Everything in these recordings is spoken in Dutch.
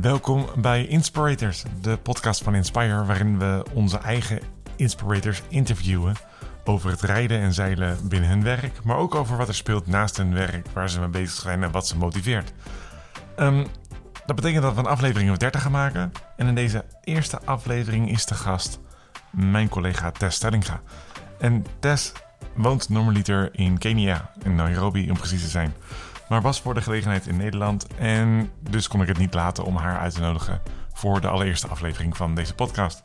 Welkom bij Inspirators, de podcast van Inspire, waarin we onze eigen inspirators interviewen over het rijden en zeilen binnen hun werk, maar ook over wat er speelt naast hun werk, waar ze mee bezig zijn en wat ze motiveert. Ehm, dat betekent dat we een aflevering of 30 gaan maken. En in deze eerste aflevering is de gast mijn collega Tess Stellinga. En Tess woont normaliter in Kenia, in Nairobi om precies te zijn. Maar was voor de gelegenheid in Nederland en dus kon ik het niet laten om haar uit te nodigen voor de allereerste aflevering van deze podcast.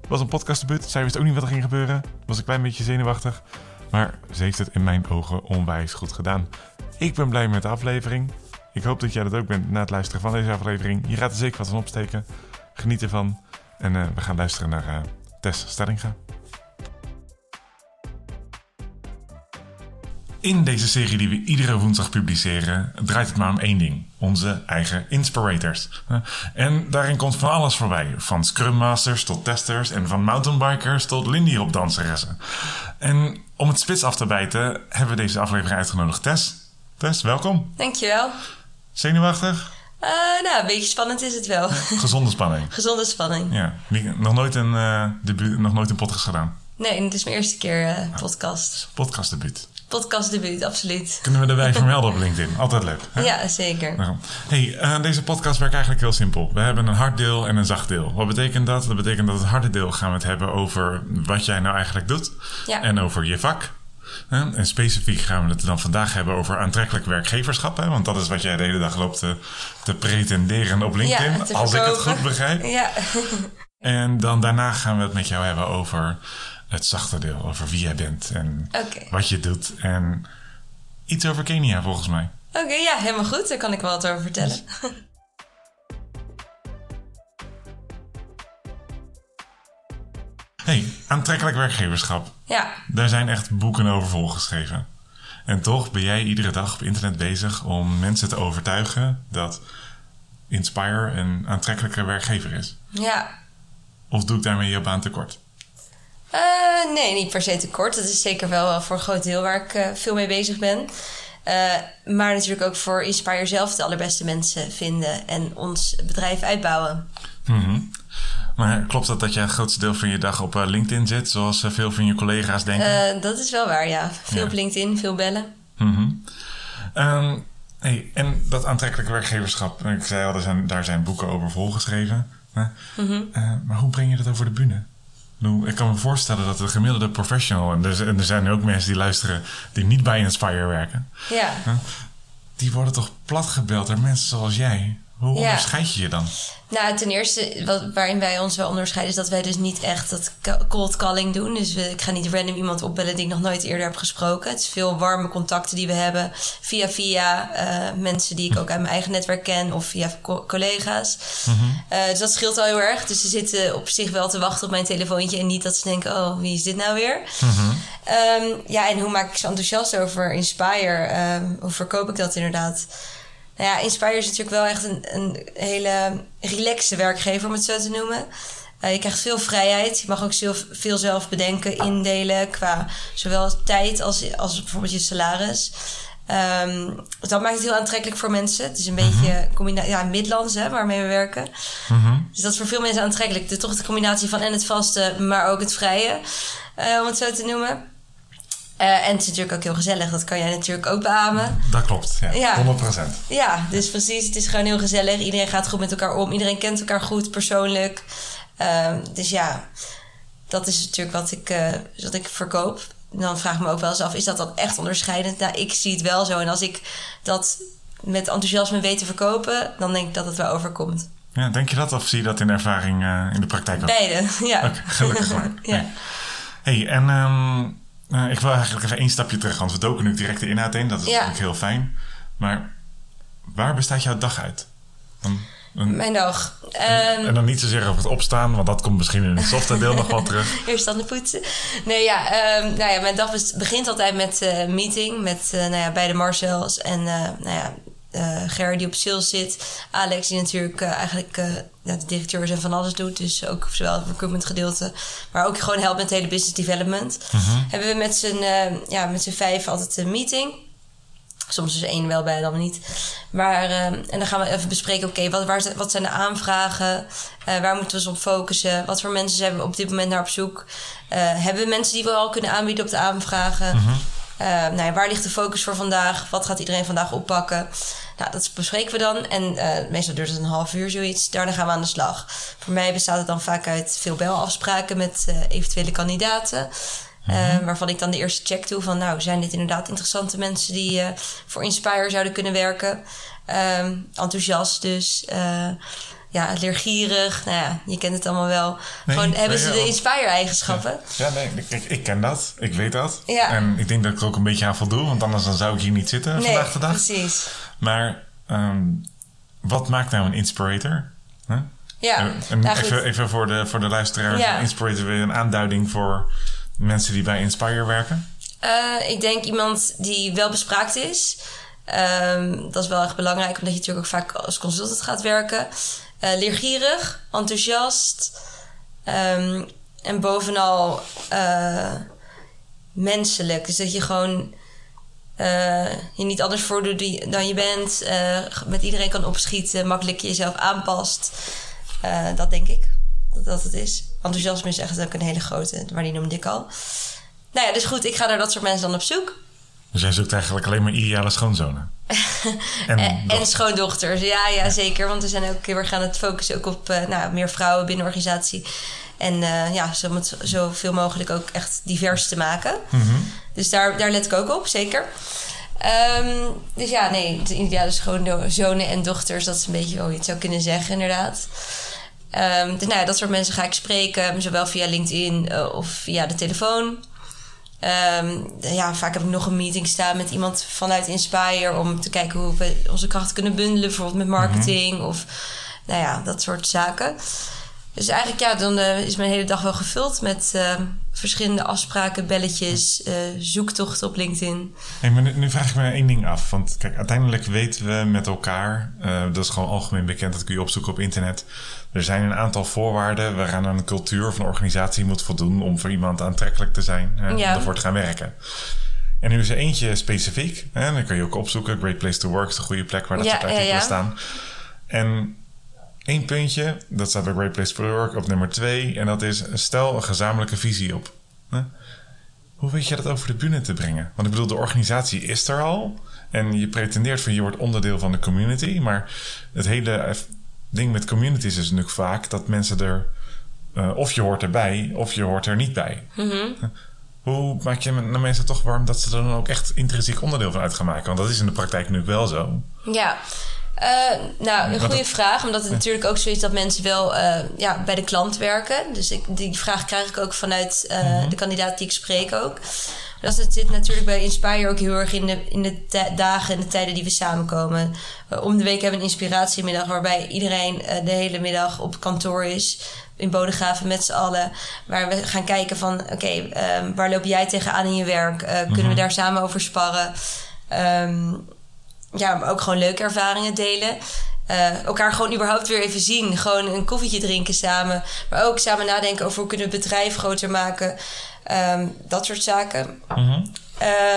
Het was een podcastdebuut, zij wist ook niet wat er ging gebeuren. Was een klein beetje zenuwachtig, maar ze heeft het in mijn ogen onwijs goed gedaan. Ik ben blij met de aflevering. Ik hoop dat jij dat ook bent na het luisteren van deze aflevering. Je gaat er zeker wat van opsteken. Geniet ervan. En uh, we gaan luisteren naar uh, Tess Stellinga. In deze serie die we iedere woensdag publiceren, draait het maar om één ding: onze eigen inspirators. En daarin komt van alles voorbij: van Scrum Masters tot testers en van mountainbikers tot Lindy Hop danseressen. En om het spits af te bijten, hebben we deze aflevering uitgenodigd. Tess, Tess, welkom. Dankjewel. Zenuwachtig? Uh, nou, een beetje spannend is het wel. Gezonde spanning. Gezonde spanning. Ja. Nog nooit een, uh, debuut, nog nooit een podcast gedaan? Nee, het is mijn eerste keer uh, podcast. Podcastdebuut. Podcastdebuut, absoluut. Kunnen we erbij vermelden op LinkedIn? Altijd leuk. Hè? Ja, zeker. Nou, hey, uh, deze podcast werkt eigenlijk heel simpel. We hebben een hard deel en een zacht deel. Wat betekent dat? Dat betekent dat het harde deel gaan we het hebben over wat jij nou eigenlijk doet. Ja. En over je vak. En specifiek gaan we het dan vandaag hebben over aantrekkelijk werkgeverschap. Hè? Want dat is wat jij de hele dag loopt te, te pretenderen op LinkedIn. Ja, als ik het goed begrijp. Ja. En dan daarna gaan we het met jou hebben over het zachte deel. Over wie jij bent en okay. wat je doet. En iets over Kenia volgens mij. Oké, okay, ja, helemaal goed. Daar kan ik wel wat over vertellen. hey, aantrekkelijk werkgeverschap. Ja. Daar zijn echt boeken over volgeschreven. En toch ben jij iedere dag op internet bezig om mensen te overtuigen dat Inspire een aantrekkelijke werkgever is. Ja. Of doe ik daarmee je baan tekort? Uh, nee, niet per se tekort. Dat is zeker wel voor een groot deel waar ik uh, veel mee bezig ben. Uh, maar natuurlijk ook voor Inspire zelf de allerbeste mensen vinden en ons bedrijf uitbouwen. Mm -hmm. Maar klopt het dat jij het grootste deel van je dag op LinkedIn zit, zoals veel van je collega's denken? dat is wel waar, ja. Veel ja. op LinkedIn, veel bellen. Mm -hmm. um, hey, en dat aantrekkelijke werkgeverschap, ik zei al, er zijn, daar zijn boeken over volgeschreven. Mm -hmm. maar hoe breng je dat over de bühne? Ik kan me voorstellen dat de gemiddelde professional, en er, en er zijn ook mensen die luisteren die niet bij Inspire werken, ja. die worden toch platgebeld door mensen zoals jij. Hoe Ja. onderscheid je je dan? Nou, ten eerste, wat, waarin wij ons wel onderscheiden, is dat wij dus niet echt dat cold calling doen. Dus we, ik ga niet random iemand opbellen die ik nog nooit eerder heb gesproken. Het is veel warme contacten die we hebben via via eh, mensen die ik ook uit mijn eigen netwerk ken of via co- collega's. Eh, dus dat scheelt al heel erg. Dus ze zitten op zich wel te wachten op mijn telefoontje en niet dat ze denken: oh, wie is dit nou weer? Ehm, ja, en hoe maak ik ze enthousiast over Inspire? Ehm, hoe verkoop ik dat inderdaad? Nou ja, Inspire is natuurlijk wel echt een, een hele relaxe werkgever, om het zo te noemen. Uh, je krijgt veel vrijheid. Je mag ook zelf, veel zelf bedenken, indelen qua zowel tijd als, als bijvoorbeeld je salaris. Um, dus dat maakt het heel aantrekkelijk voor mensen. Het is een beetje combina- ja, Midlands hè, waarmee we werken. Dus dat is voor veel mensen aantrekkelijk. De, toch de combinatie van en het vaste, maar ook het vrije, uh, om het zo te noemen. Uh, en het is natuurlijk ook heel gezellig. Dat kan jij natuurlijk ook beamen. Dat klopt, ja. Ja. 100%. Ja, dus precies. Het is gewoon heel gezellig. Iedereen gaat goed met elkaar om. Iedereen kent elkaar goed, persoonlijk. Uh, dus ja, dat is natuurlijk wat ik, uh, wat ik verkoop. En dan vraag ik me ook wel eens af, is dat dan echt onderscheidend? Nou, ik zie het wel zo. En als ik dat met enthousiasme weet te verkopen... dan denk ik dat het wel overkomt. Ja, denk je dat of zie je dat in ervaring in de praktijk ook? Beide, ja. Okay, gelukkig maar. ja. Hey, en... Um... Uh, ik wil eigenlijk even één stapje terug, want we doken nu direct de inhoud in. Dat is natuurlijk heel fijn. Maar waar bestaat jouw dag uit? Mijn dag. en, Ehm, en dan niet zozeer over het opstaan, want dat komt misschien in het software deel nog wel terug. Eerst tanden poetsen. Nee, ja, ehm, nou ja, mijn dag begint altijd met eh meeting met eh, nou ja, beide Marcels en eh, nou ja, eh Ger die op sales zit. Alex die natuurlijk eh, eigenlijk eh, de directeur is en van alles doet. Dus ook zowel het recruitment gedeelte, maar ook gewoon helpt met het hele business development. Hebben we met z'n ja, met z'n vijf altijd een meeting. Soms is één wel bij, dan niet. Maar, uh, en dan gaan we even bespreken, oké, wat, waar, wat zijn de aanvragen? Uh, waar moeten we ons op focussen? Wat voor mensen zijn we op dit moment naar op zoek? Uh, hebben we mensen die we al kunnen aanbieden op de aanvragen? Mm -hmm. nou ja, waar ligt de focus voor vandaag? Wat gaat iedereen vandaag oppakken? Nou, dat bespreken we dan. En meestal duurt het een half uur zoiets. Daarna gaan we aan de slag. Voor mij bestaat het dan vaak uit veel belafspraken met eventuele kandidaten. Uh, waarvan ik dan de eerste check doe van, nou, zijn dit inderdaad interessante mensen die voor Inspire zouden kunnen werken? Uh, enthousiast dus. Ja, leergierig. Nou ja, je kent het allemaal wel. Nee, Gewoon hebben ze de Inspire-eigenschappen? Ja, ja, nee, ik, ik ken dat. Ik weet dat. Ja. En ik denk dat ik er ook een beetje aan voldoe, want anders dan zou ik hier niet zitten nee, vandaag de dag. precies. Maar um, wat maakt nou een inspirator? Huh? Ja, en, nou, even, even voor de, voor de luisteraars. Ja. Inspirator weer een aanduiding voor mensen die bij Inspire werken? Uh, ik denk iemand die wel bespraakt is. Um, dat is wel echt belangrijk, omdat je natuurlijk ook vaak als consultant gaat werken. Uh, leergierig, enthousiast. Um, en bovenal uh, menselijk. Dus dat je gewoon je niet anders voordoet dan je bent. met iedereen kan opschieten, makkelijk jezelf aanpast. dat denk ik dat dat het is. Enthousiasme is echt ook een hele grote, maar die noemde ik al. Nou ja, dus goed, ik ga naar dat soort mensen dan op zoek. Dus jij zoekt eigenlijk alleen maar ideale schoonzonen? en, en, schoondochters, ja, ja, zeker. Want we zijn ook heel erg aan het focussen ook op nou, meer vrouwen binnen de organisatie. En uh, ja, zo moet zoveel mogelijk ook echt divers te maken. Mm -hmm. Dus daar, daar let ik ook op, zeker. Um, dus ja, nee, de ideale schoonzonen en dochters, dat is een beetje hoe je het zou kunnen zeggen, inderdaad. Um, dus nou ja, dat soort mensen ga ik spreken, zowel via LinkedIn uh, of via de telefoon. Um, ja, vaak heb ik nog een meeting staan met iemand vanuit Inspire om te kijken hoe we onze krachten kunnen bundelen, bijvoorbeeld met marketing mm -hmm. of nou ja, dat soort zaken. Dus eigenlijk ja, dan uh, is mijn hele dag wel gevuld met uh, verschillende afspraken, belletjes, uh, zoektochten op LinkedIn. Hey, maar nu, nu, vraag ik me één ding af. Want kijk, uiteindelijk weten we met elkaar, dat is gewoon algemeen bekend, dat kun je opzoeken op internet. Er zijn een aantal voorwaarden waaraan een cultuur of een organisatie moet voldoen om voor iemand aantrekkelijk te zijn en ja. ervoor te gaan werken. En nu is er eentje specifiek. Hè, dan kun je ook opzoeken. Great Place to Work is de goede plek waar dat ja, soort artikelen ja, staan. En één puntje, dat staat bij Great Place to Work op nummer twee. En dat is stel een gezamenlijke visie op. Hoe weet je dat over de bühne te brengen? Want ik bedoel, de organisatie is er al. En je pretendeert van je wordt onderdeel van de community. Maar het hele ding met communities is natuurlijk vaak dat mensen er... Uh, of je hoort erbij, of je hoort er niet bij. Mm -hmm. Hoe maak je de mensen toch warm dat ze er dan ook echt intrinsiek onderdeel van uit gaan maken? Want dat is in de praktijk nu wel zo. Ja, uh, nou, een goede vraag. Omdat het natuurlijk ook zo is dat mensen wel uh, ja, bij de klant werken. Dus ik, die vraag krijg ik ook vanuit uh, mm -hmm. de kandidaat die ik spreek ook. Dat het zit natuurlijk bij Inspire ook heel erg in de, in de dagen en de tijden die we samenkomen. om de week hebben we een inspiratiemiddag waarbij iedereen de hele middag op kantoor is in Bodegraven met z'n allen. Waar we gaan kijken van, oké, okay, um, waar loop jij tegenaan in je werk? Kunnen mm -hmm. we daar samen over sparren? Um, ja, maar ook gewoon leuke ervaringen delen. Uh, elkaar gewoon überhaupt weer even zien. Gewoon een koffietje drinken samen. Maar ook samen nadenken over hoe kunnen we het bedrijf groter maken. Um, dat soort zaken. Mm -hmm.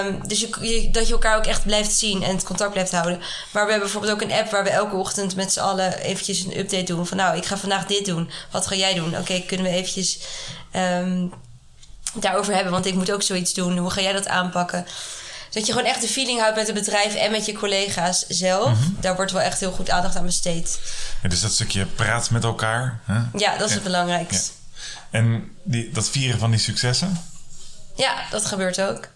Um, dus je, je, dat je elkaar ook echt blijft zien en het contact blijft houden. Maar we hebben bijvoorbeeld ook een app waar we elke ochtend met z'n allen eventjes een update doen. Van nou, ik ga vandaag dit doen. Wat ga jij doen? Oké, okay, kunnen we eventjes um, daarover hebben? Want ik moet ook zoiets doen. Hoe ga jij dat aanpakken? Dat je gewoon echt de feeling houdt met het bedrijf en met je collega's zelf. Mm -hmm. Daar wordt wel echt heel goed aandacht aan besteed. Dus dat stukje praat met elkaar. Hè? Ja, dat is het belangrijkste. Ja. En die, dat vieren van die successen? Ja, dat gebeurt ook.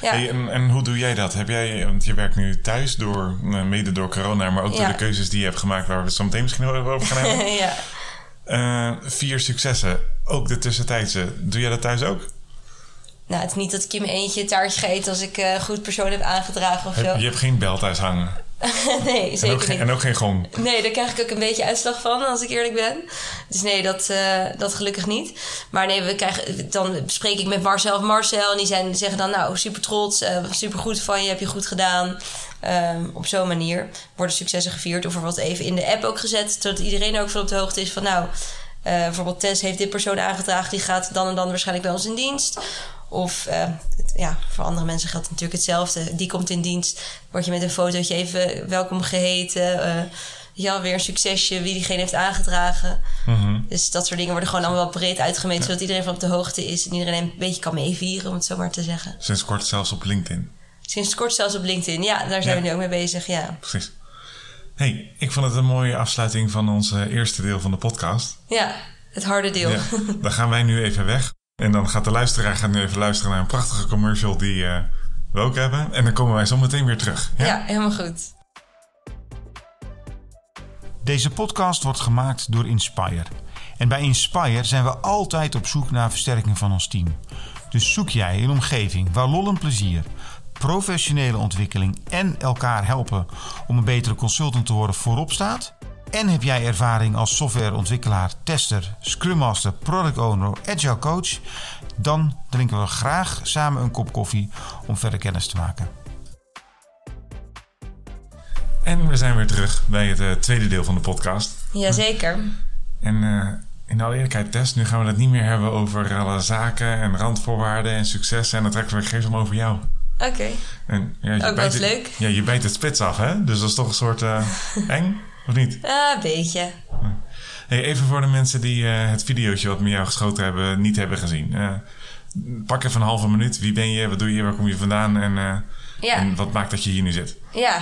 Ja. Hey, en, en, hoe doe jij dat? Heb jij, want je werkt nu thuis door, eh, mede door corona, maar ook door de keuzes die je hebt gemaakt, waar we het zo meteen misschien nog even over gaan hebben. ja. Uh, vier successen, ook de tussentijdse. Doe jij dat thuis ook? Nou, het is niet dat ik in mijn eentje een taartje ga eten als ik een uh, goed persoon heb aangedragen of zo. Je hebt geen bel thuis hangen? nee, zeker en ook, niet. En ook geen gong? Nee, daar krijg ik ook een beetje uitslag van, als ik eerlijk ben. Dus nee, dat, uh, dat gelukkig niet. Maar nee, we krijgen, dan spreek ik met Marcel of Marcel. En die zijn, zeggen dan, nou, super trots, uh, super goed van je, heb je goed gedaan. Um, op zo'n manier worden successen gevierd. Of er wordt even in de app ook gezet, zodat iedereen ook van op de hoogte is van, nou... Uh, bijvoorbeeld Tess heeft dit persoon aangedragen, die gaat dan en dan waarschijnlijk bij ons in dienst. Of uh, het, ja, voor andere mensen geldt natuurlijk hetzelfde. Die komt in dienst, word je met een fotootje even welkom geheten. Uh, ja, weer een succesje, wie diegene heeft aangedragen. Mm-hmm. Dus dat soort dingen worden gewoon allemaal wel breed uitgemeten... zodat iedereen van op de hoogte is en iedereen een beetje kan meevieren... om het zo maar te zeggen. Sinds kort zelfs op LinkedIn. Sinds kort zelfs op LinkedIn, ja. Daar zijn we nu ook mee bezig, ja. Precies. hey, ik vond het een mooie afsluiting van ons eerste deel van de podcast. Ja, het harde deel. Ja, dan gaan wij nu even weg. En dan gaat de luisteraar gaat nu even luisteren naar een prachtige commercial die uh, we ook hebben. En dan komen wij zo meteen weer terug. Ja, ja helemaal goed. Deze podcast wordt gemaakt door Inspire. En bij Inspire zijn we altijd op zoek naar versterking van ons team. Dus zoek jij een omgeving waar lol en plezier, professionele ontwikkeling en elkaar helpen om een betere consultant te worden voorop staat? En heb jij ervaring als softwareontwikkelaar, tester, scrum master, product owner, agile coach? Dan drinken we graag samen een kop koffie om verder kennis te maken. En we zijn weer terug bij het uh, tweede deel van de podcast. Jazeker. En uh, in alle eerlijkheid, Tess, nu gaan we het niet meer hebben over alle zaken en randvoorwaarden en successen. En dan trekken we geest om over jou. Oké. Okay. Ja, Ook wel leuk. Ja, je bijt het spits af, hè? Dus dat is toch een soort uh, eng? Of niet? Ah, een beetje. Hey, even voor de mensen die uh, het videootje wat met jou geschoten hebben niet hebben gezien. Uh, pak even een halve minuut. Wie ben je? Wat doe je? Waar kom je vandaan? En, uh, ja. en wat maakt dat je hier nu zit? Ja,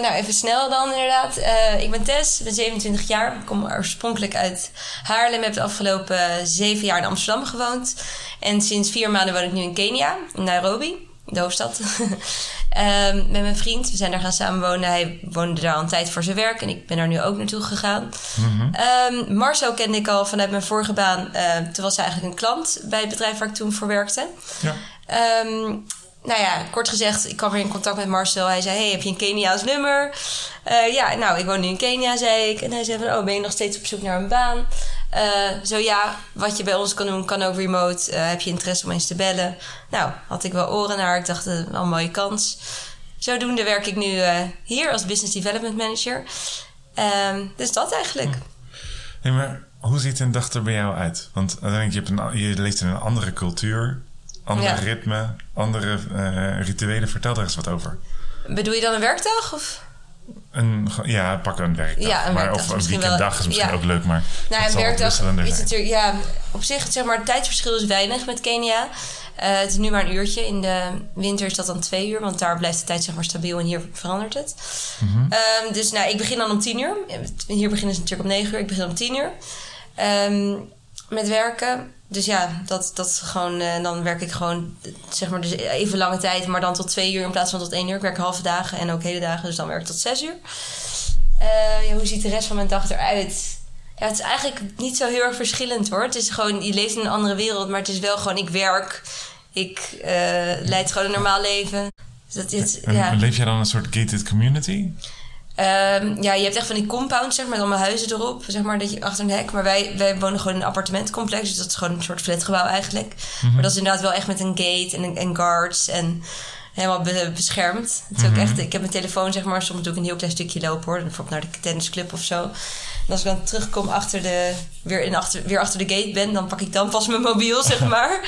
nou even snel dan inderdaad. ik ben Tess, ben 27 jaar. Ik kom oorspronkelijk uit Haarlem. Heb de afgelopen zeven jaar in Amsterdam gewoond. En sinds vier maanden woon ik nu in Kenia, in Nairobi de hoofdstad. um, met mijn vriend. We zijn daar gaan samenwonen. Hij woonde daar al een tijd voor zijn werk. En ik ben daar nu ook naartoe gegaan. Mm um, Marcel kende ik al vanuit mijn vorige baan. Uh, toen was hij eigenlijk een klant bij het bedrijf waar ik toen voor werkte. Ja. Um, nou ja, kort gezegd, ik kwam weer in contact met Marcel. Hij zei, hey, heb je een Keniaans nummer? Uh, ja, nou, ik woon nu in Kenia, zei ik. En hij zei van, oh, ben je nog steeds op zoek naar een baan? Uh, zo ja, wat je bij ons kan doen, kan ook remote. Uh, heb je interesse om eens te bellen? Nou, had ik wel oren naar. Ik dacht, wel een mooie kans. Zodoende werk ik nu hier als Business Development Manager. Um, dus dat eigenlijk. Hey, maar hoe ziet een dag er bij jou uit? Want uiteindelijk, je, hebt een, je leeft in een andere cultuur andere ritme, andere uh, rituelen. Vertel daar eens wat over. Bedoel je dan een werkdag? Of? Een, ja, pak een werkdag. Ja, een maar, Of een weekenddag is misschien ook leuk, maar... Nou, een werkdag is natuurlijk... Ja, op zich, zeg maar, het tijdsverschil is weinig met Kenia. Uh, het is nu maar een uurtje. In de winter is dat dan twee uur, want daar blijft de tijd zeg maar stabiel en hier verandert het. Mm -hmm. um, dus nou, ik begin dan om tien uur. Hier beginnen ze natuurlijk om negen uur. Ik begin om tien uur. Um, met werken dus ja, dat, dat gewoon, uh, dan werk ik gewoon zeg maar dus even lange tijd, maar dan tot twee uur in plaats van tot één uur. Ik werk halve dagen en ook hele dagen, dus dan werk ik tot zes uur. Uh, ja, hoe ziet de rest van mijn dag eruit? Ja, het is eigenlijk niet zo heel erg verschillend hoor. Het is gewoon, je leeft in een andere wereld, maar het is wel gewoon, ik werk, ik uh, leid gewoon een normaal leven. Dus dat, ja. Leef jij dan een soort gated community? Um, ja, je hebt echt van die compounds, zeg maar, met allemaal huizen erop. Zeg maar, dat je achter een hek. Maar wij, wij wonen gewoon in een appartementcomplex. Dus dat is gewoon een soort flatgebouw eigenlijk. Mhm. Maar dat is inderdaad wel echt met een gate en, en guards en helemaal beschermd. Het is ook mhm. echt, ik heb mijn telefoon, zeg maar, soms doe ik een heel klein stukje lopen hoor. Bijvoorbeeld naar de tennisclub of zo. En als ik dan terugkom achter de, weer, in achter, weer achter de gate ben, dan pak ik dan pas mijn mobiel, zeg maar.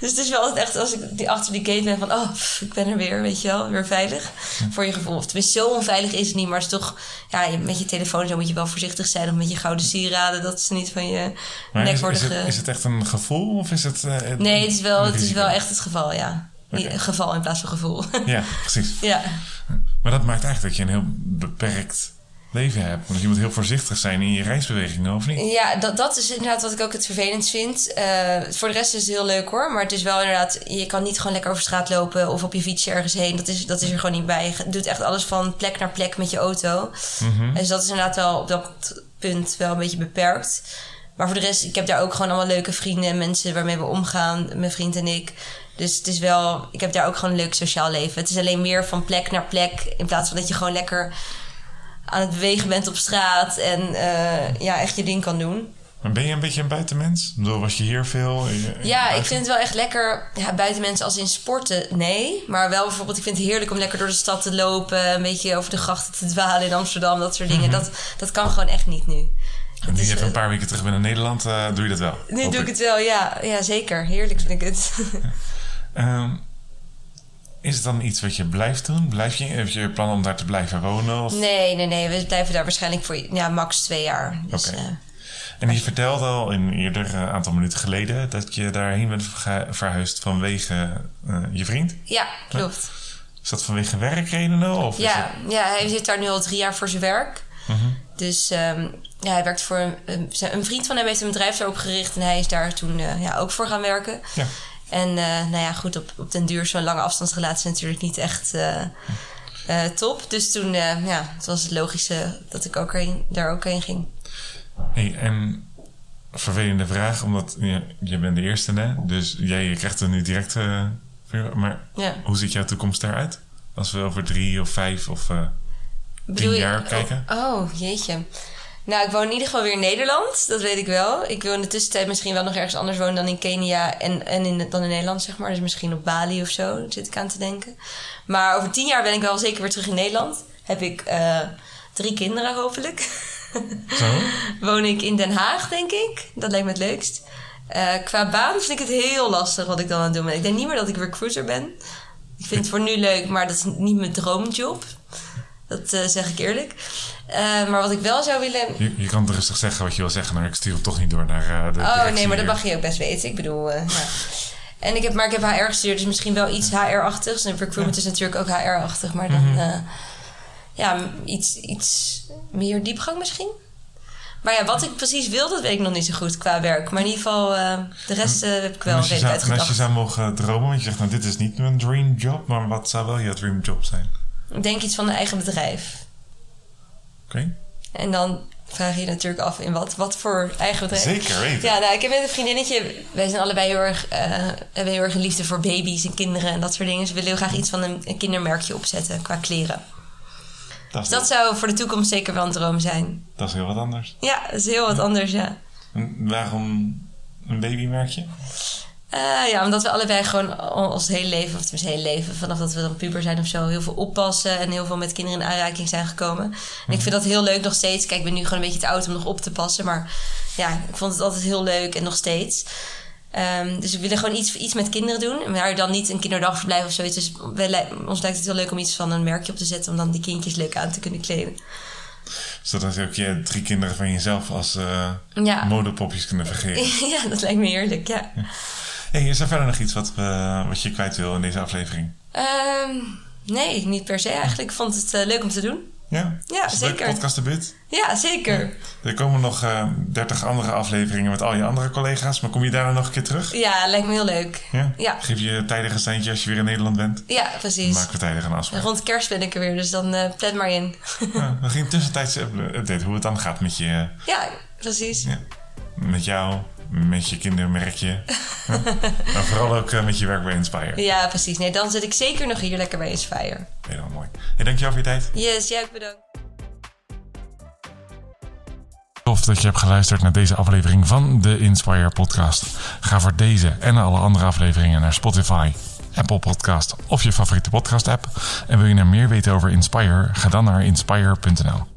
dus het is wel altijd echt, als ik die achter die gate ben, van oh, ik ben er weer, weet je wel, weer veilig. Voor je gevoel. Of tenminste, zo onveilig is het niet, maar het is toch, ja, met je telefoon zo moet je wel voorzichtig zijn. Of met je gouden sieraden, dat ze niet van je nek worden... Is het, is het echt een gevoel of is het... Uh, nee, het is, wel, het is wel echt het geval, ja. Okay. Geval in plaats van gevoel. ja, precies. Ja. Maar dat maakt eigenlijk dat je een heel beperkt leven hebt. Want je moet heel voorzichtig zijn in je reisbewegingen, of niet? Ja, dat, dat is inderdaad wat ik ook het vervelend vind. Uh, voor de rest is het heel leuk hoor. Maar het is wel inderdaad, je kan niet gewoon lekker over straat lopen of op je fiets ergens heen. Dat is, dat is er gewoon niet bij. Je doet echt alles van plek naar plek met je auto. Mm Dus dat is inderdaad wel op dat punt wel een beetje beperkt. Maar voor de rest, ik heb daar ook gewoon allemaal leuke vrienden en mensen waarmee we omgaan, mijn vriend en ik. Dus het is wel, ik heb daar ook gewoon een leuk sociaal leven. Het is alleen meer van plek naar plek. In plaats van dat je gewoon lekker aan het bewegen bent op straat en uh, ja, echt je ding kan doen. Maar ben je een beetje een buitenmens? Door was je hier veel? ja, ik vind het wel echt lekker. Ja, buitenmens als in sporten, nee. Maar wel bijvoorbeeld, ik vind het heerlijk om lekker door de stad te lopen. Een beetje over de grachten te dwalen in Amsterdam, dat soort dingen. Mhm. dat, dat kan gewoon echt niet nu. En nu je even eh, een paar weken terug bent in Nederland, eh, doe je dat wel. Nu doe ik het wel, ja. Ja, zeker. Heerlijk vind ik het. Ehm, is het dan iets wat je blijft doen? Blijf je, heb je plan om daar te blijven wonen? Of? nee, nee, nee. We blijven daar waarschijnlijk voor ja, max twee jaar. Dus, Oké. eh, En je vertelde al een eerder eh, aantal minuten geleden dat je daarheen bent verhuisd vanwege eh, je vriend. ja, klopt. Is dat vanwege werkredenen? Of Ja, ja, hij zit daar nu al drie jaar voor zijn werk. Mhm. Dus ehm, ja, hij werkt voor een, een, een vriend van hem heeft een bedrijf daar opgericht en hij is daar toen ja, ook voor gaan werken. ja. En eh, nou ja, goed, op, op den duur zo'n lange afstandsrelatie natuurlijk niet echt eh, eh, top. Dus toen ja, het was het logische dat ik ook heen, daar ook heen ging. Hey, en vervelende vraag, omdat je, je bent de eerste, hè? Dus jij krijgt er nu direct... vuur- maar Ja. hoe ziet jouw toekomst eruit? Als we over drie of vijf of... Bedoel je- jaar kijken? Oh, oh, jeetje. Nou, ik woon in ieder geval weer in Nederland. Dat weet ik wel. Ik wil in de tussentijd misschien wel nog ergens anders wonen dan in Kenia en, en in, dan in Nederland, zeg maar. Dus misschien op Bali of zo, daar zit ik aan te denken. Maar over tien jaar ben ik wel zeker weer terug in Nederland. Heb ik eh, drie kinderen, hopelijk. Zo? Woon ik in Den Haag, denk ik. Dat lijkt me het leukst. Eh, qua baan vind ik het heel lastig wat ik dan aan het doen ben. Ik denk niet meer dat ik recruiter ben. Ik vind het voor nu leuk, maar dat is niet mijn droomjob. Dat eh, zeg ik eerlijk. Eh, maar wat ik wel zou willen. Je, je kan rustig zeggen wat je wil zeggen, maar ik stuur hem toch niet door naar eh, de Oh nee, maar dat mag je ook best weten. Ik bedoel. eh, ja. En ik heb, maar ik heb HR gestudeerd, dus misschien wel iets HR-achtigs. En recruitment is natuurlijk ook HR-achtig, maar dan. Mhm. ja, iets, iets meer diepgang misschien. Maar ja, wat ik precies wil, dat weet ik nog niet zo goed qua werk. Maar in ieder geval, de rest heb ik wel als, je redelijk zou, en als je uitgedacht. zou mogen dromen, want je zegt, nou, dit is niet mijn dream job, maar wat zou wel je dream job zijn? Ik denk iets van een eigen bedrijf. Oké? En dan vraag je je natuurlijk af in wat, wat voor eigen bedrijf. Zeker weten. Ja, nou, ik heb met een vriendinnetje. Wij zijn allebei heel erg, eh, hebben heel erg een liefde voor baby's en kinderen en dat soort dingen. Dus we willen heel graag iets van een, een kindermerkje opzetten qua kleren. dat, Dus dat zou voor de toekomst zeker wel een droom zijn. dat is heel wat anders. Ja, dat is heel wat anders, ja. En waarom een babymerkje? Eh, ja, omdat we allebei gewoon ons hele leven, of tenminste hele leven, vanaf dat we dan puber zijn of zo, heel veel oppassen en heel veel met kinderen in aanraking zijn gekomen. En ik vind dat heel leuk nog steeds. Kijk, ik ben nu gewoon een beetje te oud om nog op te passen, maar ja, ik vond het altijd heel leuk en nog steeds. Ehm, dus we willen gewoon iets, iets met kinderen doen, maar dan niet een kinderdagverblijf of zoiets. Dus wij, ons lijkt het heel leuk om iets van een merkje op te zetten, om dan die kindjes leuk aan te kunnen kleden. Zodat je ook je drie kinderen van jezelf als Ja. modepopjes kunnen vergeren. ja, dat lijkt me heerlijk, ja. Hey, is er verder nog iets wat, we, wat je kwijt wil in deze aflevering? Ehm, nee, niet per se eigenlijk. Ik vond het eh, leuk om te doen. Ja? Ja, zeker. podcast debuut? Ja, zeker. Er komen nog eh 30 andere afleveringen met al je andere collega's, maar kom je daarna nog een keer terug? Ja, lijkt me heel leuk. Ja? Ja. Geef je tijdig een seintje als je weer in Nederland bent? Ja, precies. Maken we tijdig een afspraak. Rond kerst ben ik er weer, dus dan eh plan maar in. Ja, we gingen tussentijdse up- update hoe het dan gaat met je, ja, precies. ja, met jou, met je kindermerkje. Ja. maar vooral ook eh, met je werk bij Inspire. Ja, precies. Nee, dan zit ik zeker nog hier lekker bij Inspire. Heel mooi. Hey, dankjewel voor je tijd. Yes, jij ook bedankt. Tof dat je hebt geluisterd naar deze aflevering van de Inspire podcast. Ga voor deze en alle andere afleveringen naar Spotify, Apple Podcast of je favoriete podcast app. En wil je nou meer weten over Inspire? Ga dan naar inspire.nl.